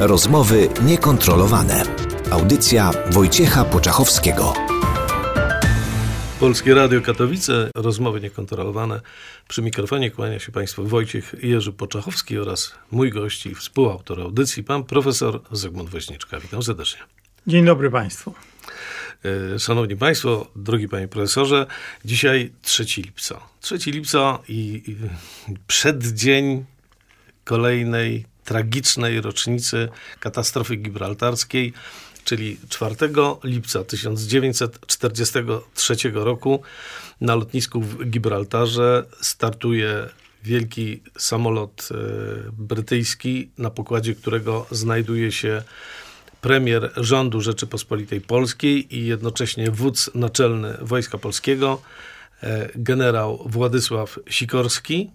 Rozmowy niekontrolowane. Audycja Wojciecha Poczachowskiego. Polskie Radio Katowice, rozmowy niekontrolowane. Przy mikrofonie kłania się Państwu Wojciech Jerzy Poczachowski oraz mój gość i współautor audycji, pan profesor Zygmunt Woźniczka. Witam serdecznie. Dzień dobry Państwu. E, Szanowni Państwo, drogi Panie Profesorze, dzisiaj 3 lipca. 3 lipca i, i przeddzień kolejnej tragicznej rocznicy katastrofy gibraltarskiej, czyli 4 lipca 1943 roku na lotnisku w Gibraltarze startuje wielki samolot e, brytyjski, na pokładzie którego znajduje się premier rządu Rzeczypospolitej Polskiej i jednocześnie wódz naczelny Wojska Polskiego, e, generał Władysław Sikorski,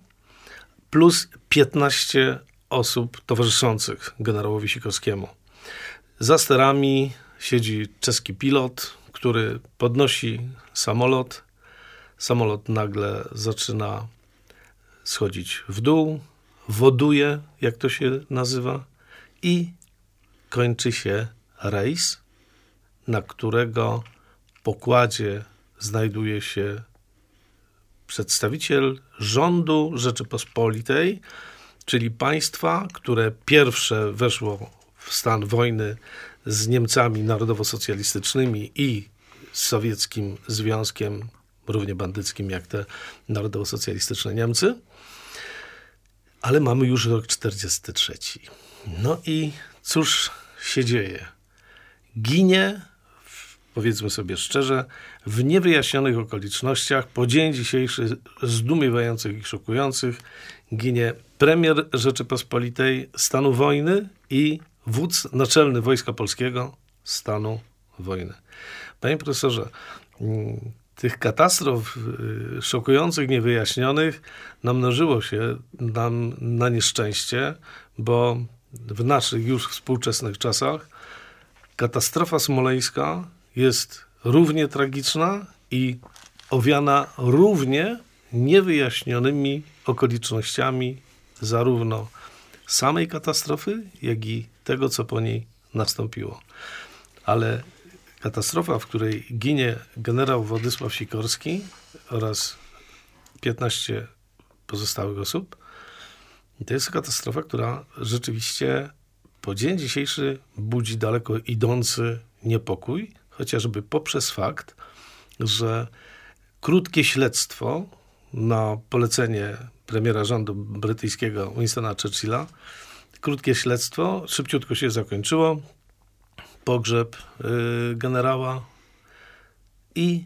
plus 15 osób towarzyszących generałowi Sikorskiemu. Za sterami siedzi czeski pilot, który podnosi samolot. Samolot nagle zaczyna schodzić w dół, woduje, jak to się nazywa, i kończy się rejs, na którego pokładzie znajduje się przedstawiciel rządu Rzeczypospolitej, czyli państwa, które pierwsze weszło w stan wojny z Niemcami narodowo-socjalistycznymi i z sowieckim związkiem, równie bandyckim jak te narodowo-socjalistyczne Niemcy. Ale mamy już rok 43. No i cóż się dzieje? Ginie, powiedzmy sobie szczerze, w niewyjaśnionych okolicznościach, po dzień dzisiejszy zdumiewających i szokujących, ginie premier Rzeczypospolitej stanu wojny i wódz naczelny Wojska Polskiego stanu wojny. Panie profesorze, mm, tych katastrof y, szokujących, niewyjaśnionych namnożyło się nam na nieszczęście, bo w naszych już współczesnych czasach katastrofa smoleńska jest równie tragiczna i owiana równie niewyjaśnionymi okolicznościami zarówno samej katastrofy, jak i tego, co po niej nastąpiło. Ale katastrofa, w której ginie generał Władysław Sikorski oraz 15 pozostałych osób, to jest katastrofa, która rzeczywiście po dzień dzisiejszy budzi daleko idący niepokój, chociażby poprzez fakt, że krótkie śledztwo na polecenie premiera rządu brytyjskiego Winstona Churchilla. Krótkie śledztwo, szybciutko się zakończyło. Pogrzeb y, generała i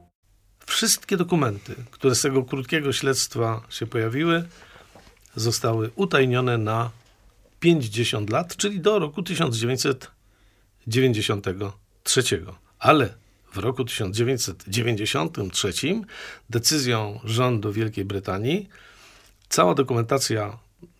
Wszystkie dokumenty, które z tego krótkiego śledztwa się pojawiły, zostały utajnione na 50 lat, czyli do roku 1993. Ale w roku 1993 decyzją rządu Wielkiej Brytanii cała dokumentacja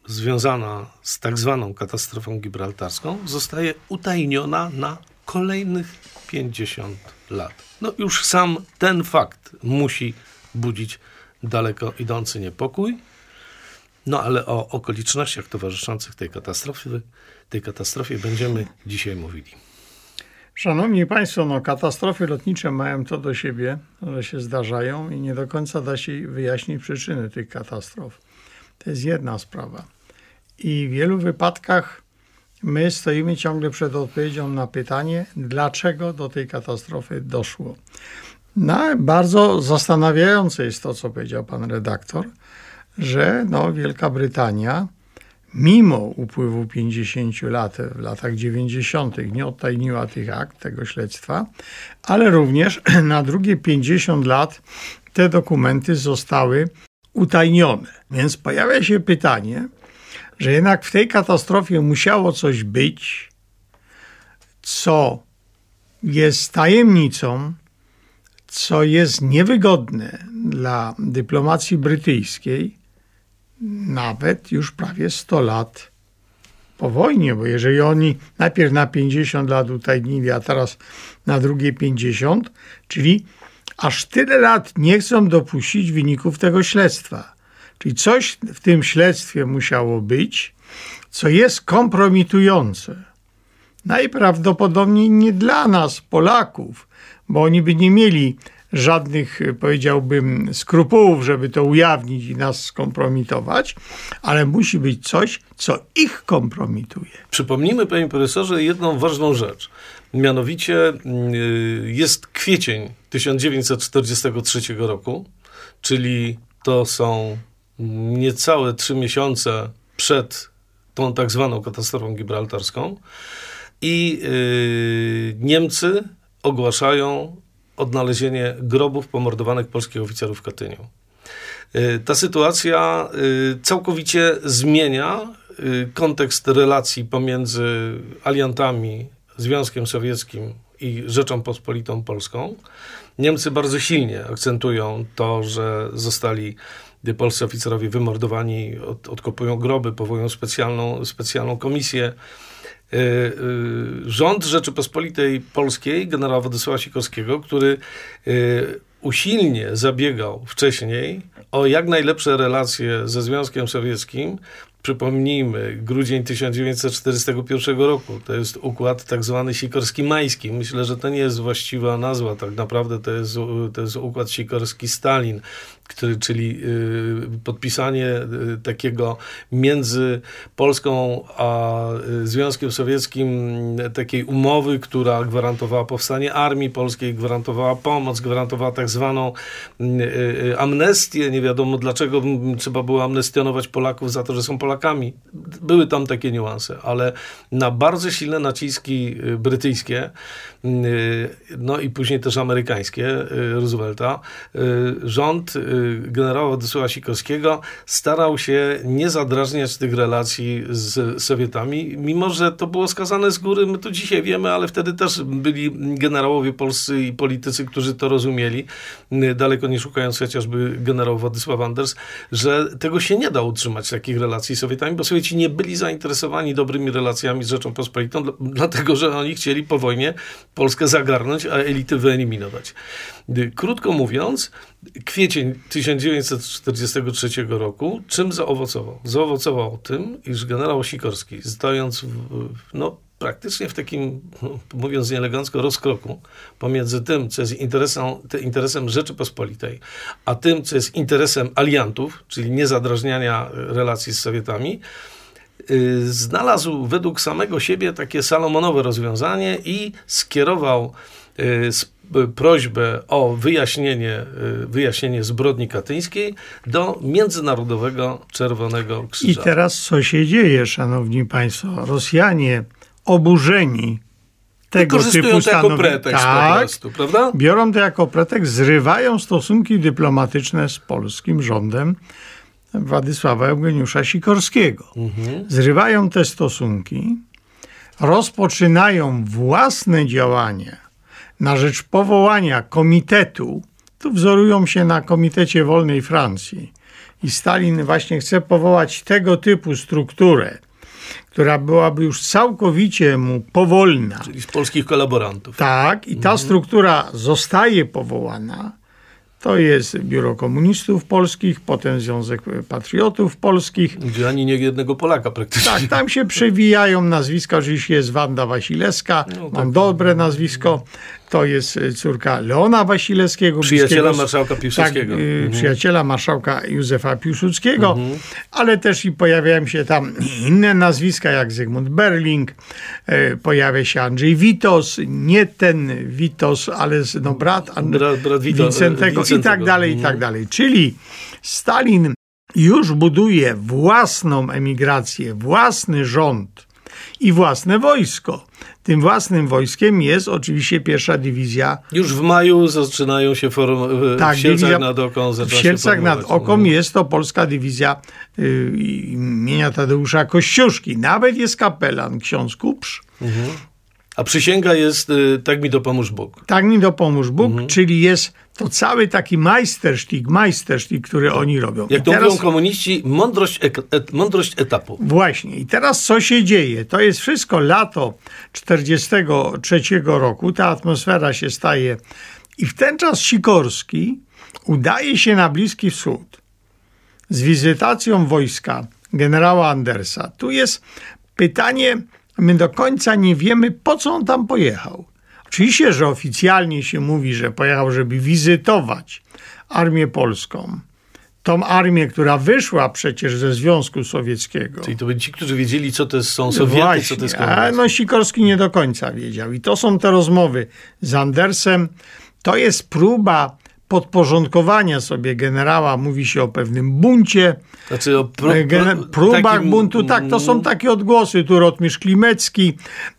związana z tak zwaną katastrofą gibraltarską zostaje utajniona na kolejnych 50 lat. No już sam ten fakt musi budzić daleko idący niepokój. No ale o okolicznościach towarzyszących tej katastrofie, tej katastrofie będziemy dzisiaj mówili. Szanowni Państwo, no, katastrofy lotnicze mają to do siebie, że się zdarzają i nie do końca da się wyjaśnić przyczyny tych katastrof. To jest jedna sprawa. I w wielu wypadkach my stoimy ciągle przed odpowiedzią na pytanie, dlaczego do tej katastrofy doszło. No, bardzo zastanawiające jest to, co powiedział pan redaktor, że no, Wielka Brytania mimo upływu 50 lat, w latach 90., nie odtajniła tych akt, tego śledztwa, ale również na drugie 50 lat te dokumenty zostały utajnione. Więc pojawia się pytanie, że jednak w tej katastrofie musiało coś być, co jest tajemnicą, co jest niewygodne dla dyplomacji brytyjskiej, nawet już prawie 100 lat po wojnie, bo jeżeli oni najpierw na 50 lat utajnili, a teraz na drugie 50, czyli aż tyle lat nie chcą dopuścić wyników tego śledztwa. Czyli coś w tym śledztwie musiało być, co jest kompromitujące. Najprawdopodobniej nie dla nas, Polaków, bo oni by nie mieli żadnych, powiedziałbym, skrupułów, żeby to ujawnić i nas skompromitować, ale musi być coś, co ich kompromituje. Przypomnijmy, panie profesorze, jedną ważną rzecz. Mianowicie y, jest kwiecień 1943 roku, czyli to są niecałe trzy miesiące przed tą tak zwaną katastrofą gibraltarską i yy, Niemcy ogłaszają odnalezienie grobów pomordowanych polskich oficerów w Katyniu. Y, ta sytuacja y, całkowicie zmienia y, kontekst relacji pomiędzy aliantami, Związkiem Sowieckim i Rzeczą Pospolitą Polską. Niemcy bardzo silnie akcentują to, że zostali polscy oficerowie wymordowani, od, odkopują groby, powołują specjalną, specjalną komisję. E, e, rząd Rzeczypospolitej Polskiej, generała Władysława Sikorskiego, który e, usilnie zabiegał wcześniej o jak najlepsze relacje ze Związkiem Sowieckim, Przypomnijmy, grudzień 1941 roku, to jest układ tak zwany sikorski-majski. Myślę, że to nie jest właściwa nazwa, tak naprawdę to jest, to jest układ sikorski-Stalin, czyli y, podpisanie y, takiego między Polską a y, Związkiem Sowieckim takiej umowy, która gwarantowała powstanie armii polskiej, gwarantowała pomoc, gwarantowała tak zwaną amnestię. Nie wiadomo dlaczego trzeba było amnestionować Polaków za to, że są Polakami. Były tam takie niuanse, ale na bardzo silne naciski brytyjskie, no i później też amerykańskie Roosevelta, rząd generała Władysława Sikorskiego starał się nie zadrażniać tych relacji z Sowietami, mimo że to było skazane z góry, my to dzisiaj wiemy, ale wtedy też byli generałowie polscy i politycy, którzy to rozumieli, daleko nie szukając chociażby generał Władysław Anders, że tego się nie da utrzymać, takich relacji z Sowietami, bo Sowieci nie byli zainteresowani dobrymi relacjami z Rzecząpospolitą, dlatego że oni chcieli po wojnie Polskę zagarnąć, a elity wyeliminować. Krótko mówiąc, kwiecień 1943 roku czym zaowocował? Zaowocował tym, iż generał Sikorski, stojąc w, no, praktycznie w takim, mówiąc nieelegancko, rozkroku pomiędzy tym, co jest interesem, interesem Rzeczypospolitej, a tym, co jest interesem aliantów, czyli niezadrażniania relacji z Sowietami, y, znalazł według samego siebie takie salomonowe rozwiązanie i skierował prośbę o wyjaśnienie, y, wyjaśnienie zbrodni katyńskiej do Międzynarodowego Czerwonego Krzyża. I teraz co się dzieje, szanowni państwo? Rosjanie oburzeni tego typu to jako pretekst tak, po prostu, prawda? Biorą to jako pretekst, zrywają stosunki dyplomatyczne z polskim rządem Władysława Eugeniusza Sikorskiego. Mhm. Zrywają te stosunki, rozpoczynają własne działania na rzecz powołania komitetu, tu wzorują się na Komitecie Wolnej Francji. I Stalin właśnie chce powołać tego typu strukturę, która byłaby już całkowicie mu powolna. Czyli z polskich kolaborantów. Tak, i ta mhm. struktura zostaje powołana to jest Biuro Komunistów Polskich, potem Związek Patriotów Polskich. Gdzie ani nie jednego Polaka praktycznie. Tak, tam się przewijają nazwiska. Oczywiście jest Wanda Wasilewska, no, tak. mam dobre nazwisko. To jest córka Leona Wasilewskiego. Przyjaciela marszałka Piłsudskiego. Tak, mhm. Przyjaciela marszałka Józefa Piłsudskiego. Mhm. Ale też i pojawiają się tam inne nazwiska, jak Zygmunt Berling. E, pojawia się Andrzej Witos. Nie ten Witos, ale no, brat, brat, brat Wito, Wincentego i tak dalej, i tak mhm. dalej. Czyli Stalin już buduje własną emigrację, własny rząd i własne wojsko. Tym własnym wojskiem jest oczywiście pierwsza dywizja. Już w maju zaczynają się form... tak, w Sielcach nad Oką. W Sielcach nad Oką mhm. jest to polska dywizja y, imienia Tadeusza Kościuszki. Nawet jest kapelan, ksiądz Kuprz. Mhm. A przysięga jest y, tak mi dopomóż Bóg. Tak mi dopomóż Bóg, mhm. czyli jest to cały taki majstersztik, majstersztik, który tak. oni robią. Jak I to teraz... mówią komuniści, mądrość, et, mądrość etapu. Właśnie. I teraz co się dzieje? To jest wszystko lato 43 roku. Ta atmosfera się staje. I w ten czas Sikorski udaje się na Bliski Wschód z wizytacją wojska generała Andersa. Tu jest pytanie My do końca nie wiemy, po co on tam pojechał. Oczywiście, że oficjalnie się mówi, że pojechał, żeby wizytować armię polską. Tą armię, która wyszła przecież ze Związku Sowieckiego. Czyli to byli ci, którzy wiedzieli, co to są Sowiety, Właśnie, co to jest komunizm. A no Sikorski nie do końca wiedział. I to są te rozmowy z Andersem. To jest próba podporządkowania sobie generała, mówi się o pewnym buncie, znaczy o pro, e, próbach takim... buntu. Tak, to są takie odgłosy. Tu Rotmistrz Klimecki,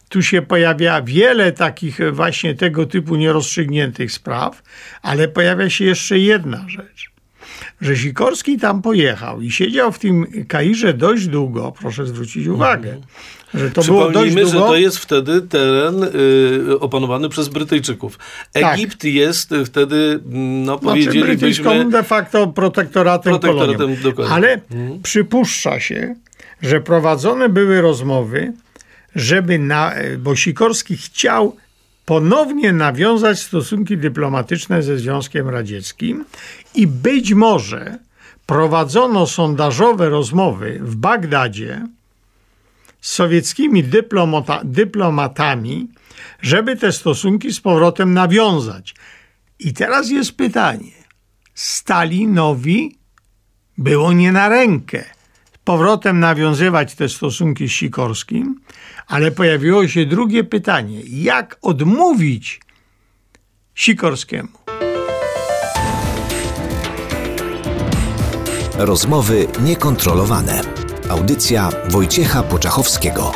tu się pojawia wiele takich właśnie tego typu nierozstrzygniętych spraw, ale pojawia się jeszcze jedna rzecz, że Sikorski tam pojechał i siedział w tym Kairze dość długo, proszę zwrócić uwagę, mhm. Że to Przypomnijmy, że to jest wtedy teren y, opanowany przez Brytyjczyków. Tak. Egipt tak. jest wtedy, no znaczy, powiedzielibyśmy... de facto protektoratem, protektoratem kolonią. Ale hmm. przypuszcza się, że prowadzone były rozmowy, żeby na, bo Sikorski chciał ponownie nawiązać stosunki dyplomatyczne ze Związkiem Radzieckim i być może prowadzono sondażowe rozmowy w Bagdadzie z sowieckimi dyplomata, dyplomatami, żeby te stosunki z powrotem nawiązać. I teraz jest pytanie. Stalinowi było nie na rękę powrotem nawiązywać te stosunki z Sikorskim, ale pojawiło się drugie pytanie. Jak odmówić Sikorskiemu? Rozmowy niekontrolowane. Audycja Wojciecha Poczachowskiego.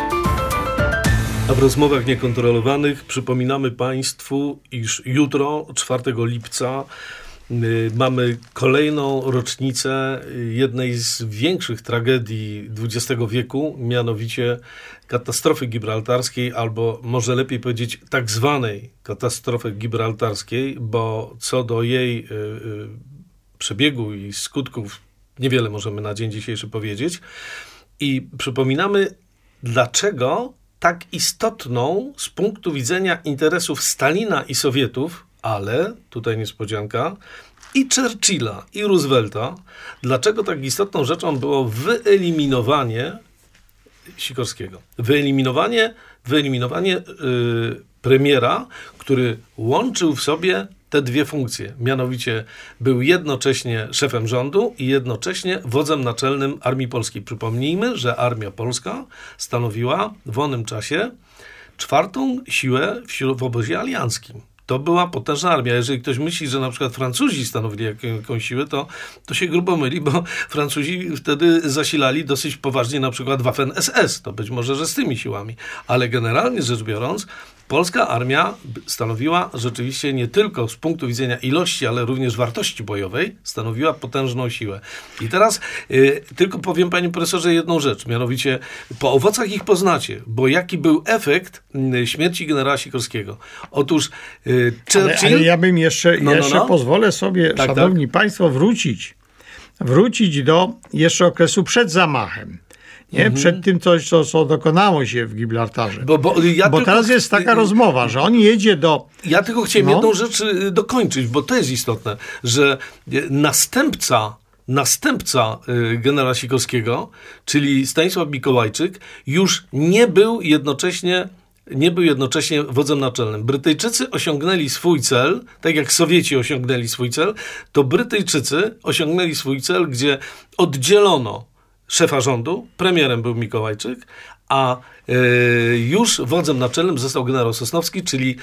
A w rozmowach niekontrolowanych przypominamy Państwu, iż jutro, 4 lipca, y, mamy kolejną rocznicę jednej z większych tragedii XX wieku, mianowicie katastrofy gibraltarskiej, albo może lepiej powiedzieć tak zwanej katastrofy gibraltarskiej, bo co do jej y, y, przebiegu i skutków niewiele możemy na dzień dzisiejszy powiedzieć. I przypominamy, dlaczego tak istotną z punktu widzenia interesów Stalina i Sowietów, ale tutaj niespodzianka, i Churchilla, i Roosevelta, dlaczego tak istotną rzeczą było wyeliminowanie Sikorskiego. Wyeliminowanie, wyeliminowanie yy, premiera, który łączył w sobie te dwie funkcje. Mianowicie był jednocześnie szefem rządu i jednocześnie wodzem naczelnym Armii Polskiej. Przypomnijmy, że Armia Polska stanowiła w onym czasie czwartą siłę w, w obozie alianckim to była potężna armia. Jeżeli ktoś myśli, że na przykład Francuzi stanowili jakąś siłę, to, to się grubo myli, bo Francuzi wtedy zasilali dosyć poważnie na przykład Waffen SS. To być może, że z tymi siłami. Ale generalnie rzecz biorąc, polska armia stanowiła rzeczywiście nie tylko z punktu widzenia ilości, ale również wartości bojowej, stanowiła potężną siłę. I teraz y, tylko powiem panie profesorze jedną rzecz, mianowicie po owocach ich poznacie, bo jaki był efekt y, śmierci generała Sikorskiego. Otóż y, Churchill... Ale, ale ja bym jeszcze, no, no, jeszcze no. pozwolę sobie, tak, szanowni tak. państwo, wrócić wrócić do jeszcze okresu przed zamachem nie? Mhm. Przed tym coś, co, co dokonało się w Gibraltarze. Bo, bo, ja bo tylko, teraz jest taka rozmowa, że on jedzie do... Ja tylko chciałem no. jedną rzecz y, dokończyć, bo to jest istotne, że y, następca następca y, generała Sikorskiego, czyli Stanisław Mikołajczyk, już nie był jednocześnie nie był jednocześnie wodzem naczelnym. Brytyjczycy osiągnęli swój cel, tak jak Sowieci osiągnęli swój cel, to Brytyjczycy osiągnęli swój cel, gdzie oddzielono szefa rządu, premierem był Mikołajczyk, a już wodzem naczelnym został generał Sosnowski, czyli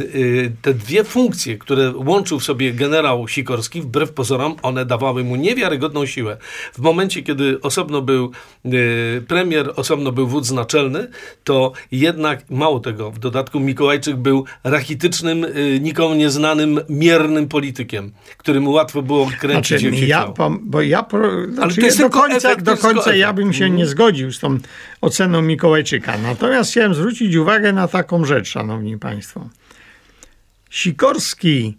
Y, te dwie funkcje, które łączył w sobie generał Sikorski, wbrew pozorom, one dawały mu niewiarygodną siłę. W momencie, kiedy osobno był y, premier, osobno był wódz naczelny, to jednak, mało tego, w dodatku Mikołajczyk był rachitycznym, nikomu nieznanym, miernym politykiem, którym łatwo było kręcić znaczy, jak ja, Bo ja, znaczy, Ale to jest do końca, efekt, do końca ja bym się nie zgodził z tą oceną Mikołajczyka. Natomiast chciałem zwrócić uwagę na taką rzecz, szanowni państwo. Sikorski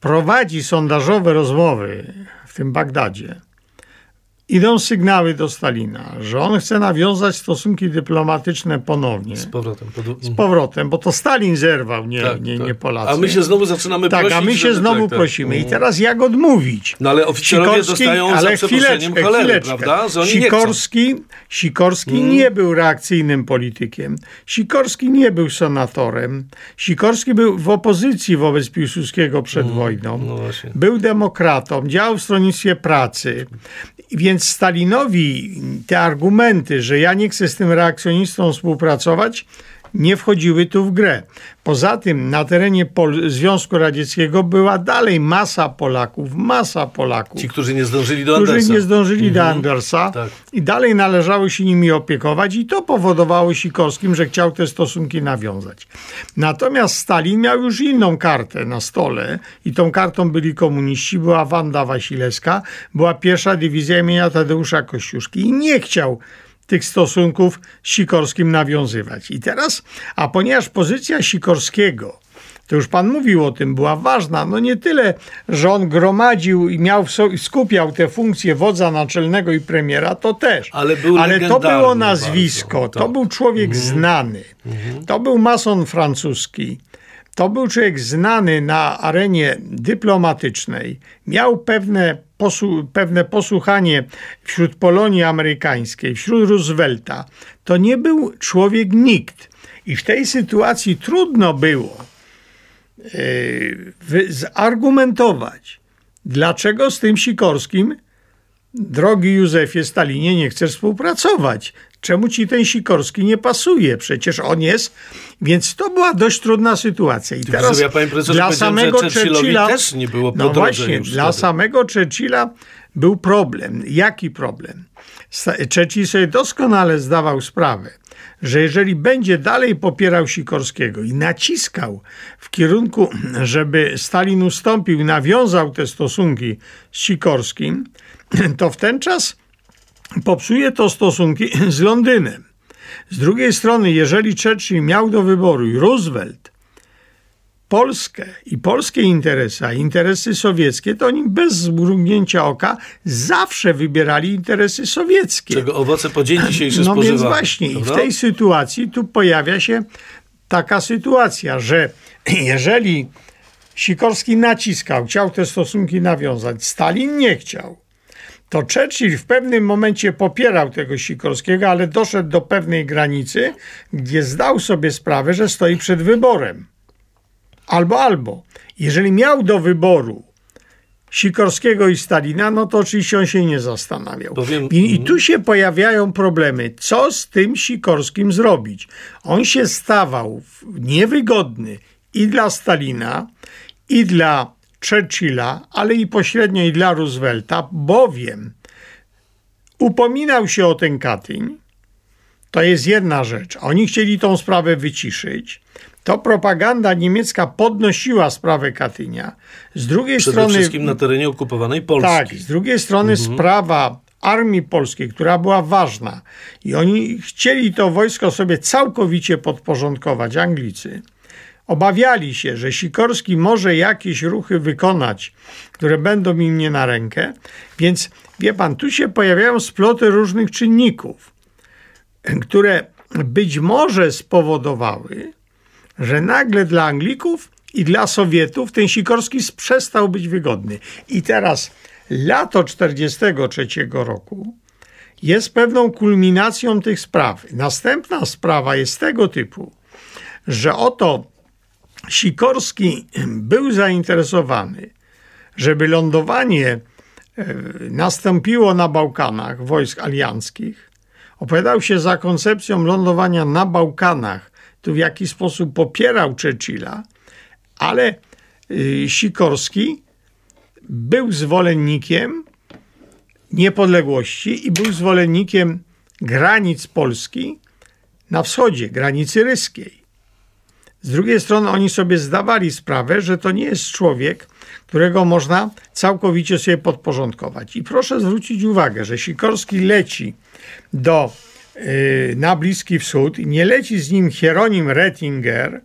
prowadzi sondażowe rozmowy w tym Bagdadzie Idą sygnały do Stalina, że on chce nawiązać stosunki dyplomatyczne ponownie. Z powrotem. Pod... Z powrotem, bo to Stalin zerwał, nie, tak, nie, tak. nie Polacy. A my się znowu zaczynamy tak, prosić. Tak, a my się znowu tak, tak. prosimy. I mm. teraz jak odmówić? No ale oficjalowie Sikorski, dostają ale za chwileczkę, cholery, chwileczkę. prawda? Że oni Sikorski, nie, Sikorski mm. nie był reakcyjnym politykiem. Sikorski nie był senatorem. Sikorski był w opozycji wobec Piłsudskiego przed mm. wojną. No był demokratą, działał w stronnictwie pracy. Więc więc Stalinowi te argumenty, że ja nie chcę z tym reakcjonistą współpracować, nie wchodziły tu w grę. Poza tym na terenie Pol Związku Radzieckiego była dalej masa Polaków, masa Polaków. Ci, którzy nie zdążyli do którzy Andersa. nie zdążyli mhm. do Andersa tak. i dalej należało się nimi opiekować i to powodowało Sikorskim, że chciał te stosunki nawiązać. Natomiast Stalin miał już inną kartę na stole i tą kartą byli komuniści, była Wanda Wasilewska, była pierwsza dywizja imienia Tadeusza Kościuszki i nie chciał tych stosunków z Sikorskim nawiązywać. I teraz, a ponieważ pozycja Sikorskiego, to już pan mówił o tym, była ważna. No nie tyle, że on gromadził i miał skupiał te funkcje wodza naczelnego i premiera, to też. Ale, Ale to było nazwisko, bardzo, to był człowiek mhm. znany. Mhm. To był mason francuski. To był człowiek znany na arenie dyplomatycznej. Miał pewne pewne posłuchanie wśród Polonii amerykańskiej, wśród Roosevelta, to nie był człowiek nikt. I w tej sytuacji trudno było yy, zargumentować, dlaczego z tym Sikorskim, drogi Józefie Stalinie, nie chcesz współpracować. Czemu ci ten Sikorski nie pasuje? Przecież on jest. Więc to była dość trudna sytuacja. I teraz ja, panie dla samego Churchilla też nie było No właśnie, dla wtedy. samego Churchilla był problem. Jaki problem? Churchill sobie doskonale zdawał sprawę, że jeżeli będzie dalej popierał Sikorskiego i naciskał w kierunku, żeby Stalin ustąpił, nawiązał te stosunki z Sikorskim, to w ten czas popsuje to stosunki z Londynem. Z drugiej strony, jeżeli Churchill miał do wyboru i Roosevelt, Polskę i polskie interesy, a interesy sowieckie, to oni bez zmrugnięcia oka zawsze wybierali interesy sowieckie. Czego owoce po dzień dzisiejszy No więc właśnie, i w tej sytuacji tu pojawia się taka sytuacja, że jeżeli Sikorski naciskał, chciał te stosunki nawiązać, Stalin nie chciał. To Churchill w pewnym momencie popierał tego Sikorskiego, ale doszedł do pewnej granicy, gdzie zdał sobie sprawę, że stoi przed wyborem. Albo, albo. Jeżeli miał do wyboru Sikorskiego i Stalina, no to oczywiście on się nie zastanawiał. I, I tu się pojawiają problemy. Co z tym Sikorskim zrobić? On się stawał niewygodny i dla Stalina, i dla Churchilla, ale i pośrednio i dla Roosevelta, bowiem upominał się o ten Katyń. To jest jedna rzecz. Oni chcieli tą sprawę wyciszyć. To propaganda niemiecka podnosiła sprawę Katynia. Z drugiej Przede strony wszystkim na terenie okupowanej Polski. tak, z drugiej strony Mhm. sprawa armii polskiej, która była ważna i oni chcieli to wojsko sobie całkowicie podporządkować, Anglicy. Obawiali się, że Sikorski może jakieś ruchy wykonać, które będą im nie na rękę, więc wie pan, tu się pojawiają sploty różnych czynników, które być może spowodowały, że nagle dla Anglików i dla Sowietów ten Sikorski przestał być wygodny. I teraz lato 1943 roku jest pewną kulminacją tych spraw. Następna sprawa jest tego typu, że oto Sikorski był zainteresowany, żeby lądowanie e, nastąpiło na Bałkanach wojsk alianckich. Opowiadał się za koncepcją lądowania na Bałkanach, tu w jaki sposób popierał Churchilla, ale y, Sikorski był zwolennikiem niepodległości i był zwolennikiem granic Polski na wschodzie, granicy ryskiej. Z drugiej strony oni sobie zdawali sprawę, że to nie jest człowiek, którego można całkowicie sobie podporządkować. I proszę zwrócić uwagę, że Sikorski leci do, yy, na Bliski Wschód i nie leci z nim Hieronim Rettinger,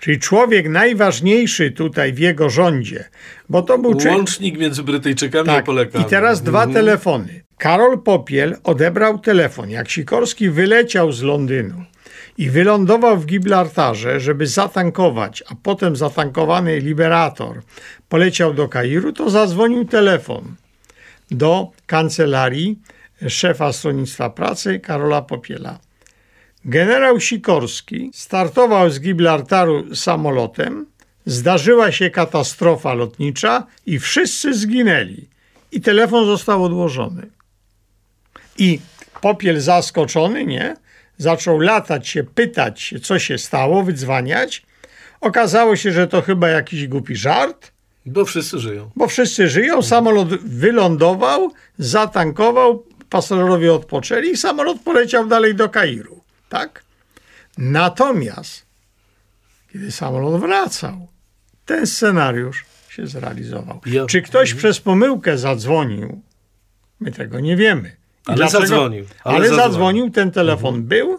czyli człowiek najważniejszy tutaj w jego rządzie, bo to był Łącznik między Brytyjczykami a tak. Polakami. I teraz dwa Mhm. telefony. Karol Popiel odebrał telefon, jak Sikorski wyleciał z Londynu i wylądował w Gibraltarze, żeby zatankować, a potem zatankowany Liberator poleciał do Kairu, to zadzwonił telefon do kancelarii szefa stronnictwa pracy Karola Popiela. Generał Sikorski startował z Gibraltaru samolotem, zdarzyła się katastrofa lotnicza i wszyscy zginęli. I telefon został odłożony. I Popiel zaskoczony, nie? Zaczął latać się, pytać co się stało, wydzwaniać. Okazało się, że to chyba jakiś głupi żart, Bo wszyscy żyją. bo wszyscy żyją. Samolot wylądował, zatankował, pasażerowie odpoczęli i samolot poleciał dalej do Kairu. Tak? Natomiast, kiedy samolot wracał, ten scenariusz się zrealizował. Ja- Czy ktoś przez pomyłkę zadzwonił? My tego nie wiemy. Ale zadzwonił. Ale Ale, zadzwonił. zadzwonił, ten telefon był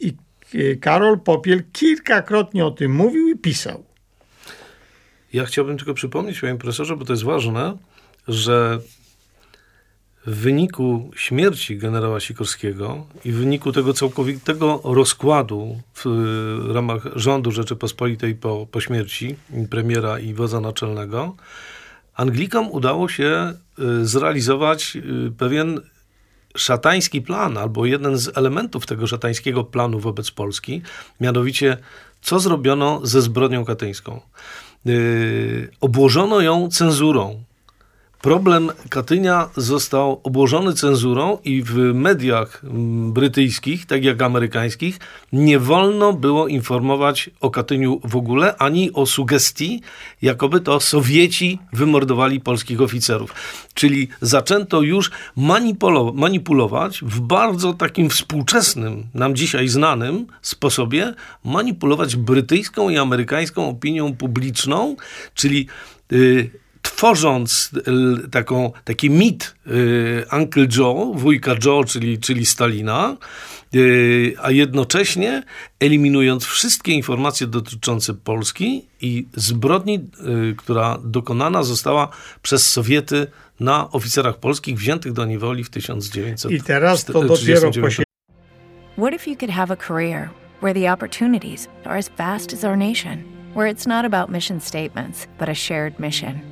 i e, Karol Popiel kilkakrotnie o tym mówił i pisał. Ja chciałbym tylko przypomnieć, panie profesorze, bo to jest ważne, że w wyniku śmierci generała Sikorskiego i w wyniku tego całkowitego rozkładu w y, ramach rządu Rzeczypospolitej po, po śmierci premiera i wodza naczelnego, Anglikom udało się y, zrealizować pewien szatański plan, albo jeden z elementów tego szatańskiego planu wobec Polski, mianowicie co zrobiono ze zbrodnią katyńską. Yy, obłożono ją cenzurą. Problem Katynia został obłożony cenzurą i w mediach mm, brytyjskich, tak jak amerykańskich, nie wolno było informować o Katyniu w ogóle, ani o sugestii, jakoby to Sowieci wymordowali polskich oficerów. Czyli zaczęto już manipulo- manipulować w bardzo takim współczesnym, nam dzisiaj znanym sposobie, manipulować brytyjską i amerykańską opinią publiczną, czyli yy, tworząc taką, taki mit Uncle Joe, wujka Joe, czyli, czyli Stalina, a jednocześnie eliminując wszystkie informacje dotyczące Polski i zbrodni, która dokonana została przez Sowiety na oficerach polskich wziętych do niewoli w 1939 I teraz to dopiero po What if you could have a career where the opportunities are as vast as our nation, where it's not about mission statements, but a shared mission?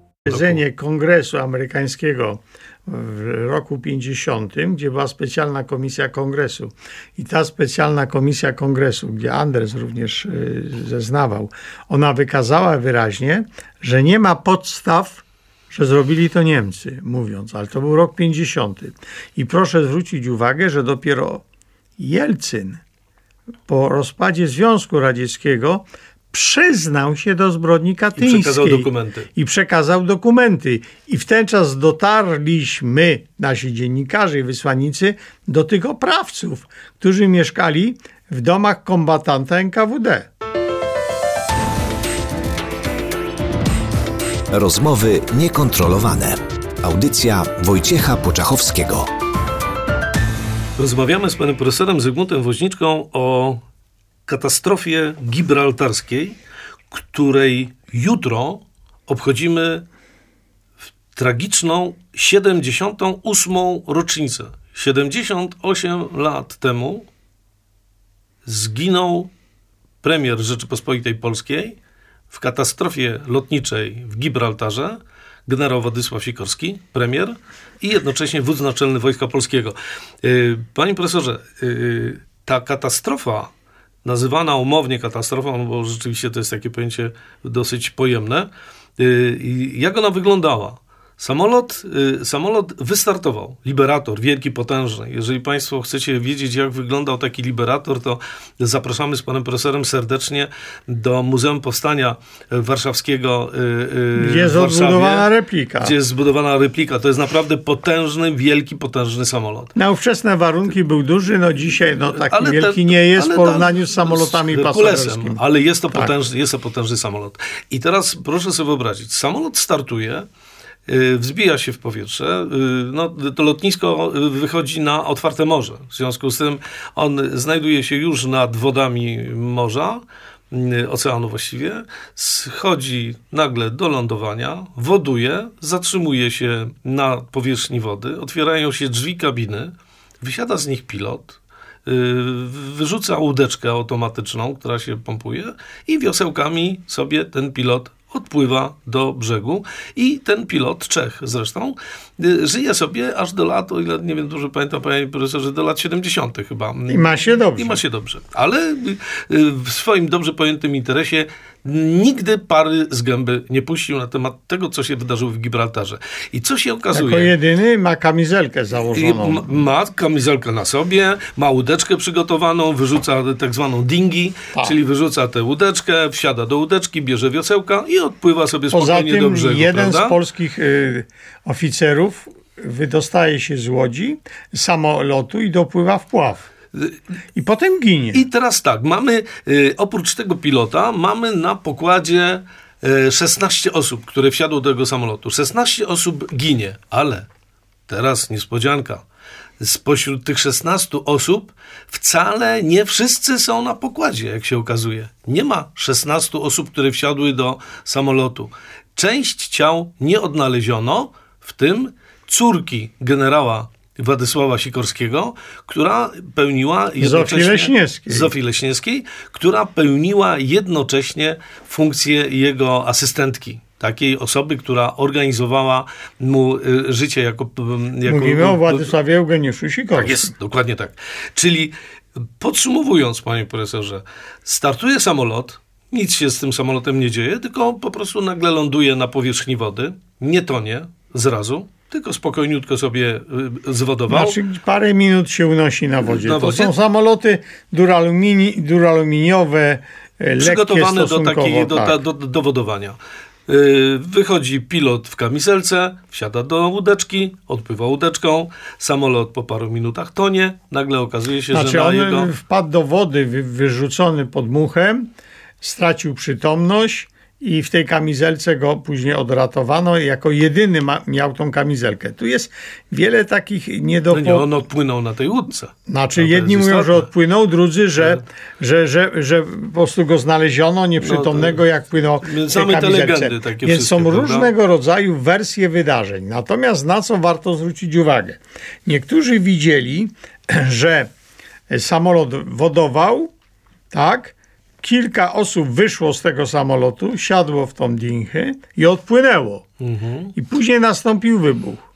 Posiedzenie Kongresu Amerykańskiego w roku 50, gdzie była specjalna komisja kongresu. I ta specjalna komisja kongresu, gdzie Anders również y, zeznawał, ona wykazała wyraźnie, że nie ma podstaw, że zrobili to Niemcy, mówiąc, ale to był rok 50. I proszę zwrócić uwagę, że dopiero Jelcyn po rozpadzie Związku Radzieckiego przyznał się do zbrodni katyńskiej. I przekazał dokumenty. I przekazał dokumenty. I w ten czas dotarliśmy, nasi dziennikarze i wysłannicy, do tych oprawców, którzy mieszkali w domach kombatanta NKWD. Rozmowy niekontrolowane. Audycja Wojciecha Poczachowskiego. Rozmawiamy z panem profesorem Zygmuntem Woźniczką o katastrofie gibraltarskiej, której jutro obchodzimy tragiczną 78. rocznicę. 78 lat temu zginął premier Rzeczypospolitej Polskiej w katastrofie lotniczej w Gibraltarze generał Władysław Sikorski, premier i jednocześnie wódz naczelny Wojska Polskiego. Y, panie profesorze, y, ta katastrofa nazywana umownie katastrofą, no bo rzeczywiście to jest takie pojęcie dosyć pojemne. Y, jak ona wyglądała? Samolot, y, samolot wystartował, Liberator, wielki, potężny. Jeżeli Państwo chcecie wiedzieć, jak wyglądał taki Liberator, to zapraszamy z Panem Profesorem serdecznie do Muzeum Powstania Warszawskiego y, Gdzie jest zbudowana replika. Gdzie jest zbudowana replika. To jest naprawdę potężny, wielki, potężny samolot. Na ówczesne warunki był duży, no dzisiaj no taki ale wielki nie jest w porównaniu z samolotami pasażerskimi. Ale jest to, tak. potężny, jest to potężny samolot. I teraz proszę sobie wyobrazić, samolot startuje, Y, wzbija się w powietrze. Y, no, to lotnisko wychodzi na otwarte morze. W związku z tym on znajduje się już nad wodami morza, y, oceanu właściwie, schodzi nagle do lądowania, woduje, zatrzymuje się na powierzchni wody, otwierają się drzwi kabiny, wysiada z nich pilot, wyrzuca łódeczkę automatyczną, która się pompuje i wiosełkami sobie ten pilot odpływa do brzegu i ten pilot, Czech zresztą, y, żyje sobie aż do lat, o ile nie wiem, dużo pamiętam, panie profesorze, do lat 70. chyba. I ma się dobrze. I ma się dobrze. Ale y, w swoim dobrze pojętym interesie nigdy pary z gęby nie puścił na temat tego, co się wydarzyło w Gibraltarze. I co się okazuje? Jako jedyny ma kamizelkę założoną. Ma, ma kamizelkę na sobie, ma łódeczkę przygotowaną, wyrzuca tak zwaną dingi, tak. czyli wyrzuca tę łódeczkę, wsiada do łódeczki, bierze wiosełka i odpływa sobie spokojnie Poza tym do brzegu. jeden prawda? z polskich y, oficerów wydostaje się z łodzi, samolotu i dopływa w pław. I potem ginie. I teraz tak, mamy y, oprócz tego pilota, mamy na pokładzie 16 y, osób, które wsiadło do tego samolotu. 16 osób ginie, ale teraz niespodzianka. Spośród tych 16 osób wcale nie wszyscy są na pokładzie, jak się okazuje. Nie ma 16 osób, które wsiadły do samolotu. Część ciał nie odnaleziono, w tym córki generała Władysława Sikorskiego, która pełniła jednocześnie... Zofii Leśniewskiej. Zofii Leśniewskiej, która pełniła jednocześnie funkcję jego asystentki takiej osoby, która organizowała mu y, życie jako... jako Mówimy o Władysławie Eugeniuszu Sikorskim. Tak jest, dokładnie tak. Czyli podsumowując, panie profesorze, startuje samolot, nic się z tym samolotem nie dzieje, tylko po prostu nagle ląduje na powierzchni wody, nie tonie zrazu, tylko spokojniutko sobie y, zwodował. Znaczy parę minut się unosi na wodzie. Na To wodzie? są samoloty duralumini, duraluminiowe, e, przygotowane do, takiej, do, tak. do, do wodowania. Yy, Wychodzi pilot w kamizelce, wsiada do łódeczki, odpływa łódeczką, samolot po paru minutach tonie, nagle okazuje się, Znaczy że on jego... wpadł do wody wy, wyrzucony pod muchem, stracił przytomność i w tej kamizelce go później odratowano. Jako jedyny ma, miał tą kamizelkę. Tu jest wiele takich No niedopo... nie, on odpłynął na tej łódce. Znaczy, No jedni mówią, że istotne. odpłynął, drudzy, że, że, że, że po prostu go znaleziono nieprzytomnego, jak płynął w tej No te kamizelce. takie Więc są prawda? różnego rodzaju wersje wydarzeń. Natomiast na co warto zwrócić uwagę? Niektórzy widzieli, że samolot wodował, tak? Kilka osób wyszło z tego samolotu, siadło w tą dinchę i odpłynęło. Mhm. I później nastąpił wybuch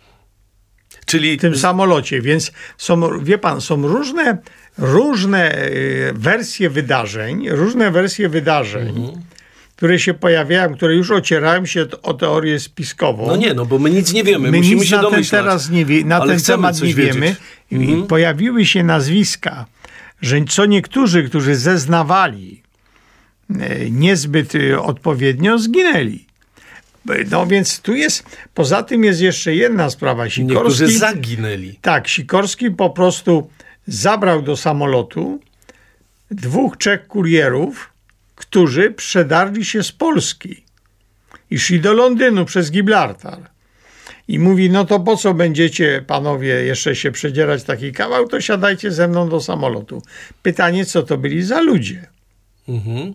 Czyli w tym samolocie, więc są, wie pan, są różne, różne e, wersje wydarzeń, różne wersje wydarzeń, Mhm. które się pojawiają, które już ocierają się o teorię spiskową. No nie, no bo my nic nie wiemy, My musimy nic się na ten domyślać. teraz nie wie, na ten temat nie wiemy. wiedzieć. Mhm. Pojawiły się nazwiska, że co niektórzy, którzy zeznawali niezbyt e, odpowiednio, zginęli. No więc tu jest, poza tym jest jeszcze jedna sprawa. Niektórzy Sikorski, zaginęli. tak, Sikorski po prostu zabrał do samolotu dwóch, trzech kurierów, którzy przedarli się z Polski i szli do Londynu przez Gibraltar. I mówi, no to po co będziecie panowie jeszcze się przedzierać taki kawał, to siadajcie ze mną do samolotu. Pytanie, co to byli za ludzie? Mhm.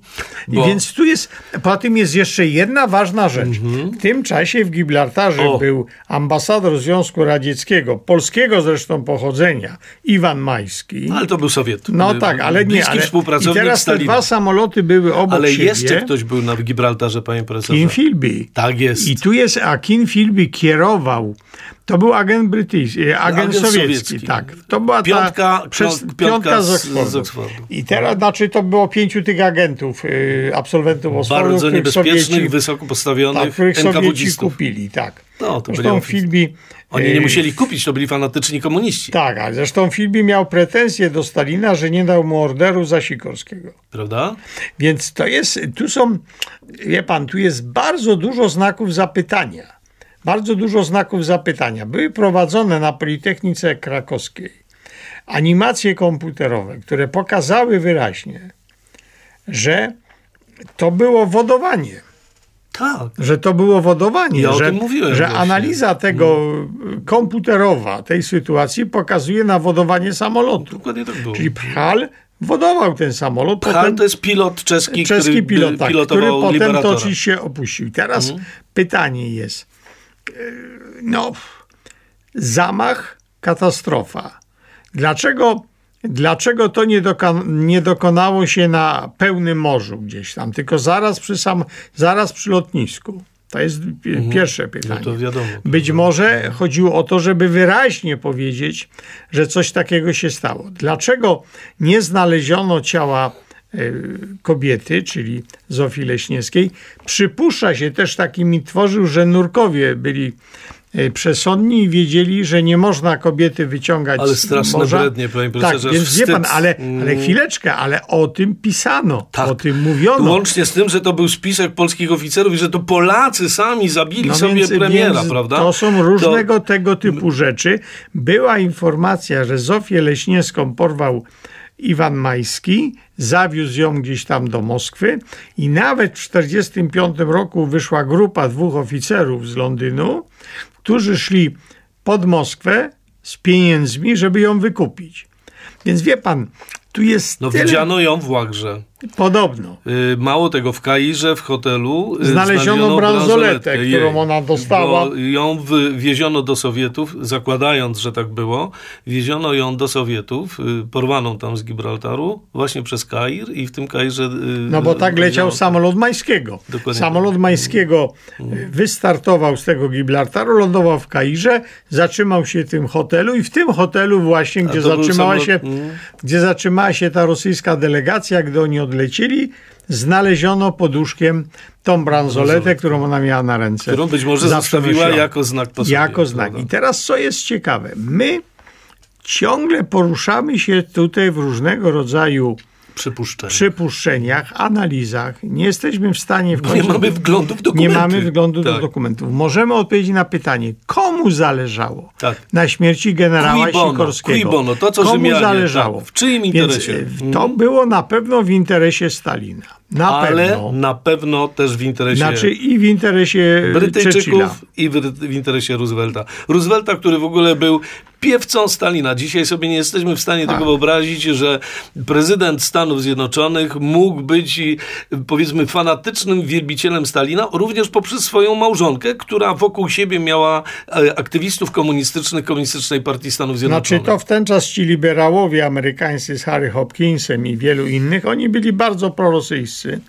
I Bo- więc tu jest, po tym jest jeszcze jedna ważna rzecz. W tym czasie w Gibraltarze O. był ambasador Związku Radzieckiego, polskiego zresztą pochodzenia, Iwan Majski. Ale to był Sowiet. No tak, ale nie. Ale, I współpracownik teraz te Stalina. dwa samoloty były obok Ale siebie. jeszcze ktoś był na Gibraltarze, panie profesorze. Kim Philby. Tak jest. I tu jest, a Kim Philby kierował. To był agent brytyjski, agent, Agent sowiecki, sowiecki. tak. To była Piątka- ta przez, piątka piątka, z- Oxfordu. z Oxfordu. I teraz, znaczy, to było pięciu tych agentów, y, absolwentów Oxfordu, Bardzo niebezpiecznych, Sowieci, wysoko tak, postawionych których Sowieci kupili, tak. No, to Zresztą Philby... Oni nie musieli kupić, to byli fanatyczni komuniści. Tak, a zresztą Philby miał pretensje do Stalina, że nie dał mu orderu za Sikorskiego. Prawda? Więc to jest, tu są, wie pan, tu jest bardzo dużo znaków zapytania. Bardzo dużo znaków zapytania. Były prowadzone na Politechnice Krakowskiej animacje komputerowe, które pokazały wyraźnie, że to było wodowanie. Tak. Że to było wodowanie, Ja o że, tym mówiłem że właśnie. No. analiza tego komputerowa, tej sytuacji pokazuje na wodowanie samolotu. Dokładnie tak było. Czyli Pchal wodował ten samolot. Pchal potem- to jest pilot czeski, czeski który pilot, tak, który potem to Liberatora. oczywiście opuścił. Teraz Mhm. pytanie jest, no, zamach, katastrofa. Dlaczego, dlaczego to nie, doka- nie dokonało się na pełnym morzu gdzieś tam, tylko zaraz przy, sam, zaraz przy lotnisku? To jest pi- pierwsze No pytanie. to wiadomo. Być może chodziło o to, żeby wyraźnie powiedzieć, że coś takiego się stało. Dlaczego nie znaleziono ciała kobiety, czyli Zofii Leśniewskiej? Przypuszcza się też taki mit tworzył, że nurkowie byli e, przesądni i wiedzieli, że nie można kobiety wyciągać Ale z morza. brednie, panie Tak, więc wie pan, wstyd. ale, ale Mm. chwileczkę, ale o tym pisano, Tak. o tym mówiono. Łącznie z tym, że to był spisek polskich oficerów i że to Polacy sami zabili No sobie więc- premiera, więc prawda? To są różnego tego typu rzeczy. Była informacja, że Zofię Leśniewską porwał Iwan Majski, zawiózł ją gdzieś tam do Moskwy i nawet w 1945 roku wyszła grupa dwóch oficerów z Londynu, którzy szli pod Moskwę z pieniędzmi, żeby ją wykupić. Więc wie pan, tu jest No tyle widziano ją w Łagrze. Podobno. Y, Mało tego, w Kairze, w hotelu y, Znaleziono bransoletę, jej, którą ona dostała. Ją wywieziono do Sowietów, zakładając, że tak było. Wieziono ją do Sowietów, y, porwaną tam z Gibraltaru, właśnie przez Kair i w tym Kairze... No bo tak leciał wieziono- samolot Majskiego. Dokładnie Samolot tak. Majskiego y, wystartował z tego Gibraltaru, lądował w Kairze, zatrzymał się w tym hotelu i w tym hotelu właśnie, gdzie zatrzymała samolot- się, mm. gdzie zatrzymała się ta rosyjska delegacja, gdy oni odlecieli, znaleziono pod łóżkiem tą bransoletę, którą ona miała na ręce. Którą być może zostawiła jako znak po Jako znak. I teraz co jest ciekawe, my ciągle poruszamy się tutaj w różnego rodzaju Przypuszczenie. przypuszczeniach, analizach. Nie jesteśmy w stanie w końcu... nie mamy wglądu w dokumenty. Nie mamy wglądu do Tak. dokumentów. Możemy odpowiedzieć na pytanie, komu zależało Tak. na śmierci generała Cui bono, Sikorskiego? bono, to, co komu Rzymianie, zależało? tak. W czyim Więc, interesie? e, To było na pewno w interesie Stalina. Na Ale pewno. na pewno też w interesie Znaczy i w interesie Churchilla. Brytyjczyków i w, w interesie Roosevelta. Roosevelta, który w ogóle był piewcą Stalina. Dzisiaj sobie nie jesteśmy w stanie Tak. tego wyobrazić, że prezydent Stanów Zjednoczonych mógł być powiedzmy fanatycznym wielbicielem Stalina, również poprzez swoją małżonkę, która wokół siebie miała e, aktywistów komunistycznych Komunistycznej Partii Stanów Zjednoczonych. Znaczy to w ten czas ci liberałowie amerykańscy z Harry Hopkinsem i wielu innych, oni byli bardzo prorosyjscy.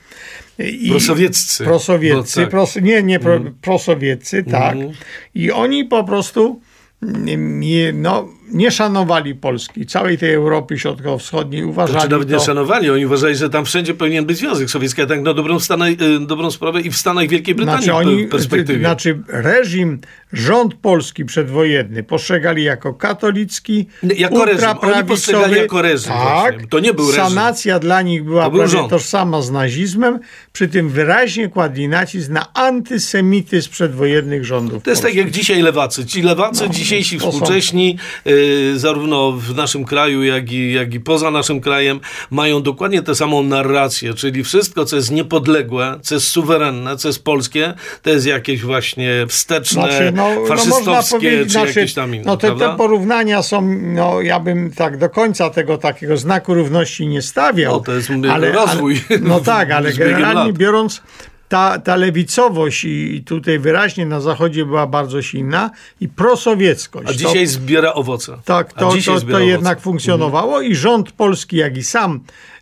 I Prosowieccy. Prosowieccy, Bo tak. pros, nie, nie, pro, prosowieccy, tak. Mhm. I oni po prostu mm, no, nie szanowali Polski, całej tej Europy Środkowo-Wschodniej, uważali Znaczy nawet nie to... szanowali, oni uważali, że tam wszędzie powinien być Związek Sowiecki, a tak na dobrą, Stanę, y, dobrą sprawę i w Stanach Wielkiej Brytanii Znaczy, oni, perspektywie. znaczy reżim, rząd polski przedwojenny postrzegali jako katolicki, Nie, jako reżim. Oni postrzegali jako reżim Tak, właśnie. To nie był reżim. Sanacja dla nich była To był prawie rząd. tożsama z nazizmem, przy tym wyraźnie kładli nacisk na antysemityzm przedwojennych rządów To jest tak polskich. jak dzisiaj lewacy. Ci lewacy dzisiejsi to są- współcześni, y, zarówno w naszym kraju, jak i, jak i poza naszym krajem, mają dokładnie tę samą narrację, czyli wszystko, co jest niepodległe, co jest suwerenne, co jest polskie, to jest jakieś właśnie wsteczne, Znaczy, no, no faszystowskie, powiedzieć, czy znaczy, jakieś tam inne, no te, te porównania są, no ja bym tak do końca tego takiego znaku równości nie stawiał. No, to jest, mówię, rozwój Ale, no tak, ale generalnie biorąc ta, ta lewicowość i i tutaj wyraźnie na zachodzie była bardzo silna i prosowieckość. A To- dzisiaj zbiera owoce. tak, to, to, to owoce. jednak funkcjonowało i rząd polski, jak i sam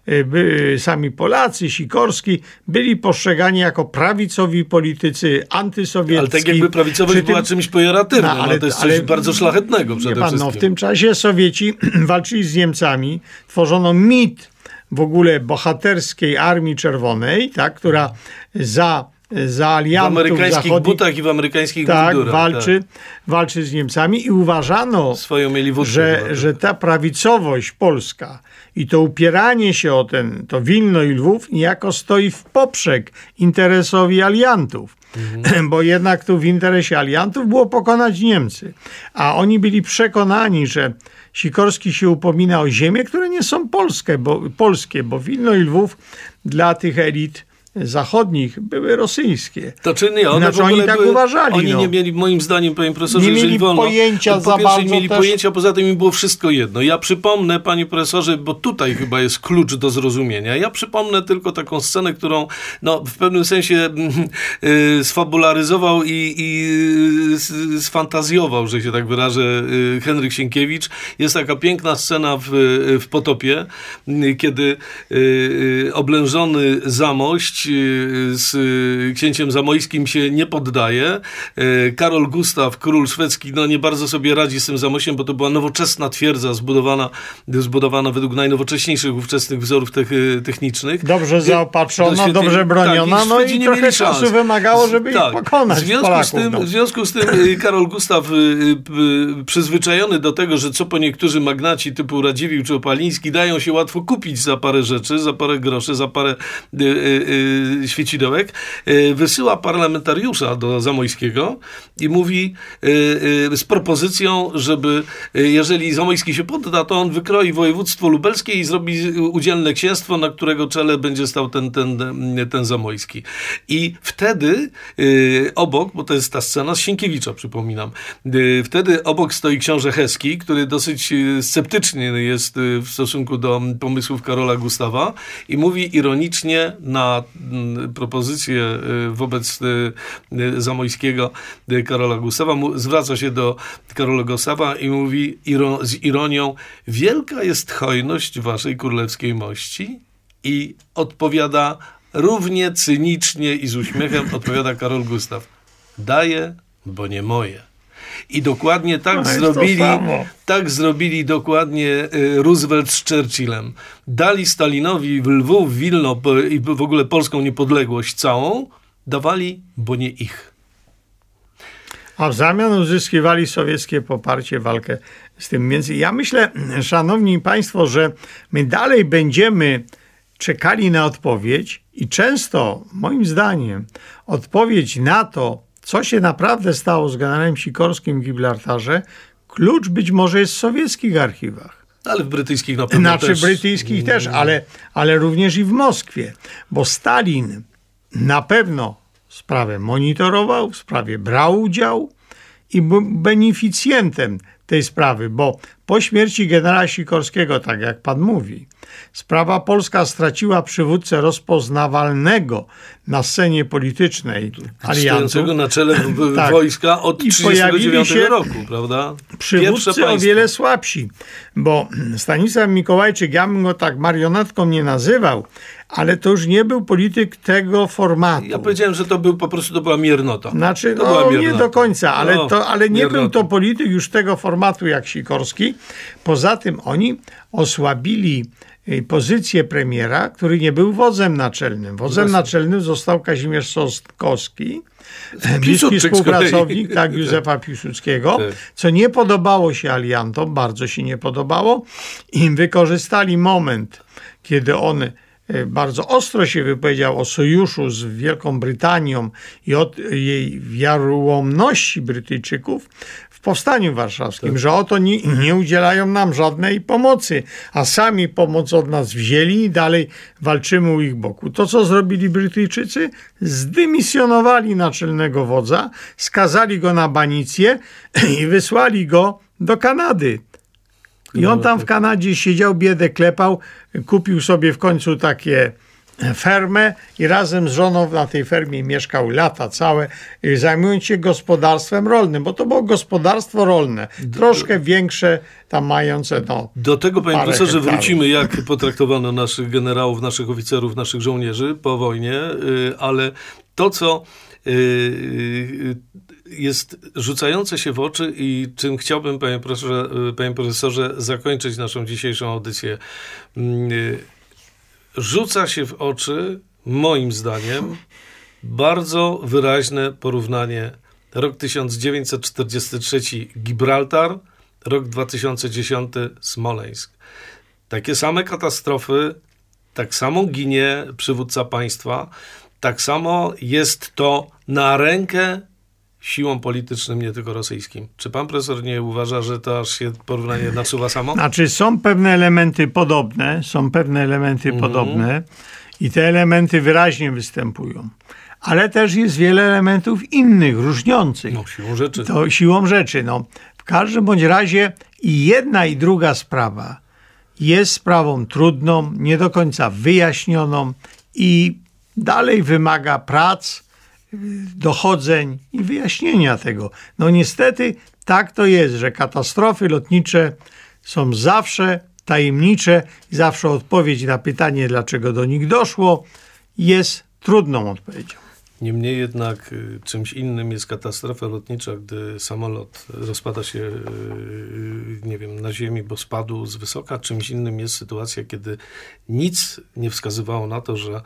y, by, sami Polacy, Sikorski, byli postrzegani jako prawicowi politycy, antysowiecki. Ale tak jakby prawicowość tym- była czymś pejoratywnym, No, ale, ale- to jest coś ale- bardzo szlachetnego przede pan, wszystkim. no, w tym czasie Sowieci walczyli z Niemcami, tworzono mit w ogóle bohaterskiej Armii Czerwonej, tak, która za, za w aliantów amerykańskich zachodnich butach i w amerykańskich tak, mundurach. walczy, walczy z Niemcami i uważano, Tak. Wódkę. że, tak. że ta prawicowość polska i to upieranie się o ten, to Wilno i Lwów niejako stoi w poprzek interesowi aliantów. Mhm. Bo jednak tu w interesie aliantów było pokonać Niemcy. A oni byli przekonani, że Sikorski się upomina o ziemię, które nie są polskie, bo, polskie, bo Wilno i Lwów dla tych elit zachodnich były rosyjskie. To czy nie? One Znaczy, ogóle oni tak były, uważali, Oni no. nie mieli, moim zdaniem, panie profesorze, Nie mieli wolno, pojęcia to za po pierwsze nie mieli też- pojęcia, poza tym im było wszystko jedno. Ja przypomnę, panie profesorze, bo tutaj chyba jest klucz do zrozumienia. Ja przypomnę tylko taką scenę, którą no, w pewnym sensie mm, y, sfabularyzował i, i y, s- sfantazjował, że się tak wyrażę, y, Henryk Sienkiewicz. Jest taka piękna scena w, w Potopie, y, kiedy y, y, oblężony Zamość y, z y, księciem zamojskim się nie poddaje. Y, Karol Gustaw, król szwedzki, no nie bardzo sobie radzi z tym Zamościem, bo to była nowoczesna twierdza zbudowana, zbudowana według najnowocześniejszych ówczesnych wzorów tech, technicznych. Dobrze zaopatrzona, dobrze broniona, tak, no Szwedzi i nie trochę czasu wymagało, żeby Tak. ich pokonać W związku, Polaków, z tym, no. w związku z tym Karol Gustaw, przyzwyczajony do tego, że co po niektórzy magnaci typu Radziwiłł czy Opaliński dają się łatwo kupić za parę rzeczy, za parę groszy, za parę świecidełek, y, wysyła parlamentariusza do Zamojskiego i mówi y, y, z propozycją, żeby y, jeżeli Zamojski się podda, to on wykroi województwo lubelskie i zrobi udzielne księstwo, na którego czele będzie stał ten, ten, ten Zamojski. I wtedy y, obok, bo to jest ta scena z Sienkiewicza, przypominam, y, wtedy obok stoi książę Heski, który dosyć y, sceptyczny jest y, w stosunku do pomysłów Karola Gustawa i mówi ironicznie na propozycję y, wobec y, y, Zamojskiego Karola Gustawa, zwraca się do Karola Gustawa i mówi z ironią, wielka jest hojność waszej królewskiej mości i odpowiada równie cynicznie i z uśmiechem odpowiada Karol Gustaw. Daję, bo nie moje. I dokładnie tak No zrobili, tak zrobili dokładnie y, Roosevelt z Churchillem. Dali Stalinowi w Lwów, Wilno i w ogóle polską niepodległość całą, dawali, bo nie ich. A w zamian uzyskiwali sowieckie poparcie, walkę z tym. Więc ja myślę, szanowni państwo, że my dalej będziemy czekali na odpowiedź i często, moim zdaniem, odpowiedź na to, co się naprawdę stało z generałem Sikorskim w Gibraltarze, klucz być może jest w sowieckich archiwach. Ale w brytyjskich na pewno Znaczy też. brytyjskich też, ale, ale również i w Moskwie, bo Stalin na pewno sprawę monitorował, w sprawie brał udział i był beneficjentem tej sprawy, bo po śmierci generała Sikorskiego, tak jak pan mówi, sprawa polska straciła przywódcę rozpoznawalnego na scenie politycznej. Stojącego na czele Tak. wojska od I pojawili 1939 się roku, prawda? przywódcy o wiele słabsi, bo Stanisław Mikołajczyk, ja bym go tak marionetką nie nazywał, ale to już nie był polityk tego formatu. Ja powiedziałem, że to był po prostu to była miernota. Znaczy, to była no nie miernota. do końca, ale, No, to, ale nie był miernota. to polityk już tego formatu jak Sikorski. Poza tym oni osłabili y, pozycję premiera, który nie był wodzem naczelnym. Wodzem naczelnym został Kazimierz Sostkowski, bliski współpracownik kolei. tak, Józefa Piłsudskiego, Tak. co nie podobało się aliantom, bardzo się nie podobało. I wykorzystali moment, kiedy on bardzo ostro się wypowiedział o sojuszu z Wielką Brytanią i o jej wiaryłomności Brytyjczyków w powstaniu warszawskim, że oto nie, nie udzielają nam żadnej pomocy, a sami pomoc od nas wzięli i dalej walczymy u ich boku. To, co zrobili Brytyjczycy, zdymisjonowali naczelnego wodza, skazali go na banicję i wysłali go do Kanady. I on tam w Kanadzie siedział, biedę klepał, kupił sobie w końcu takie fermę i razem z żoną na tej fermie mieszkał lata całe, y, zajmując się gospodarstwem rolnym, bo to było gospodarstwo rolne, troszkę większe, tam mające, no, Do tego, panie profesorze, hektarów. wrócimy, jak potraktowano naszych generałów, naszych oficerów, naszych żołnierzy po wojnie, y, ale to, co y, jest rzucające się w oczy i czym chciałbym, panie profesorze, y, panie profesorze zakończyć naszą dzisiejszą audycję. Mm, y, Rzuca się w oczy, moim zdaniem, bardzo wyraźne porównanie rok 1943 Gibraltar, rok 2010 Smoleńsk. Takie same katastrofy, tak samo ginie przywódca państwa, tak samo jest to na rękę siłom politycznym, nie tylko rosyjskim. Czy pan profesor nie uważa, że to aż się porównanie nasuwa samo? Znaczy są pewne elementy podobne, są pewne elementy Mhm. podobne i te elementy wyraźnie występują. Ale też jest wiele elementów innych, różniących. No, siłą rzeczy. To siłą rzeczy. No. W każdym bądź razie i jedna i druga sprawa jest sprawą trudną, nie do końca wyjaśnioną i dalej wymaga prac, dochodzeń i wyjaśnienia tego. No niestety tak to jest, że katastrofy lotnicze są zawsze tajemnicze i zawsze odpowiedź na pytanie, dlaczego do nich doszło, jest trudną odpowiedzią. Niemniej jednak y, czymś innym jest katastrofa lotnicza, gdy samolot rozpada się, y, nie wiem, na ziemi, bo spadł z wysoka. Czymś innym jest sytuacja, kiedy nic nie wskazywało na to, że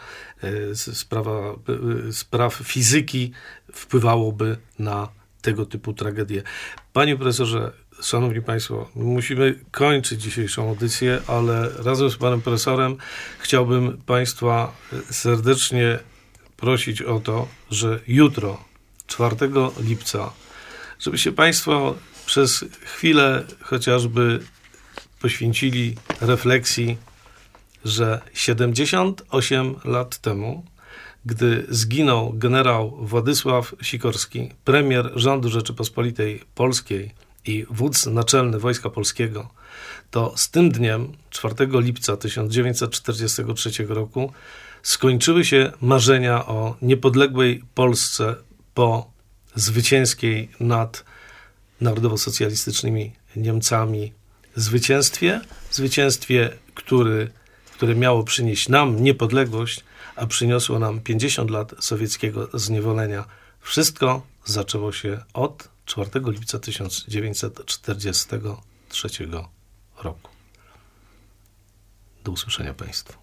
s- sprawa, y, spraw fizyki wpływałoby na tego typu tragedie. Panie profesorze, Szanowni Państwo, musimy kończyć dzisiejszą audycję, ale razem z panem profesorem chciałbym Państwa serdecznie prosić o to, że jutro, 4 lipca, żebyście Państwo przez chwilę chociażby poświęcili refleksji, że 78 lat temu, gdy zginął generał Władysław Sikorski, premier rządu Rzeczypospolitej Polskiej i wódz naczelny Wojska Polskiego, to z tym dniem, 4 lipca 1943 roku, skończyły się marzenia o niepodległej Polsce po zwycięskiej nad narodowo-socjalistycznymi Niemcami zwycięstwie, zwycięstwie, który, które miało przynieść nam niepodległość, a przyniosło nam 50 lat sowieckiego zniewolenia. Wszystko zaczęło się od 4 lipca 1943 roku. Do usłyszenia Państwu.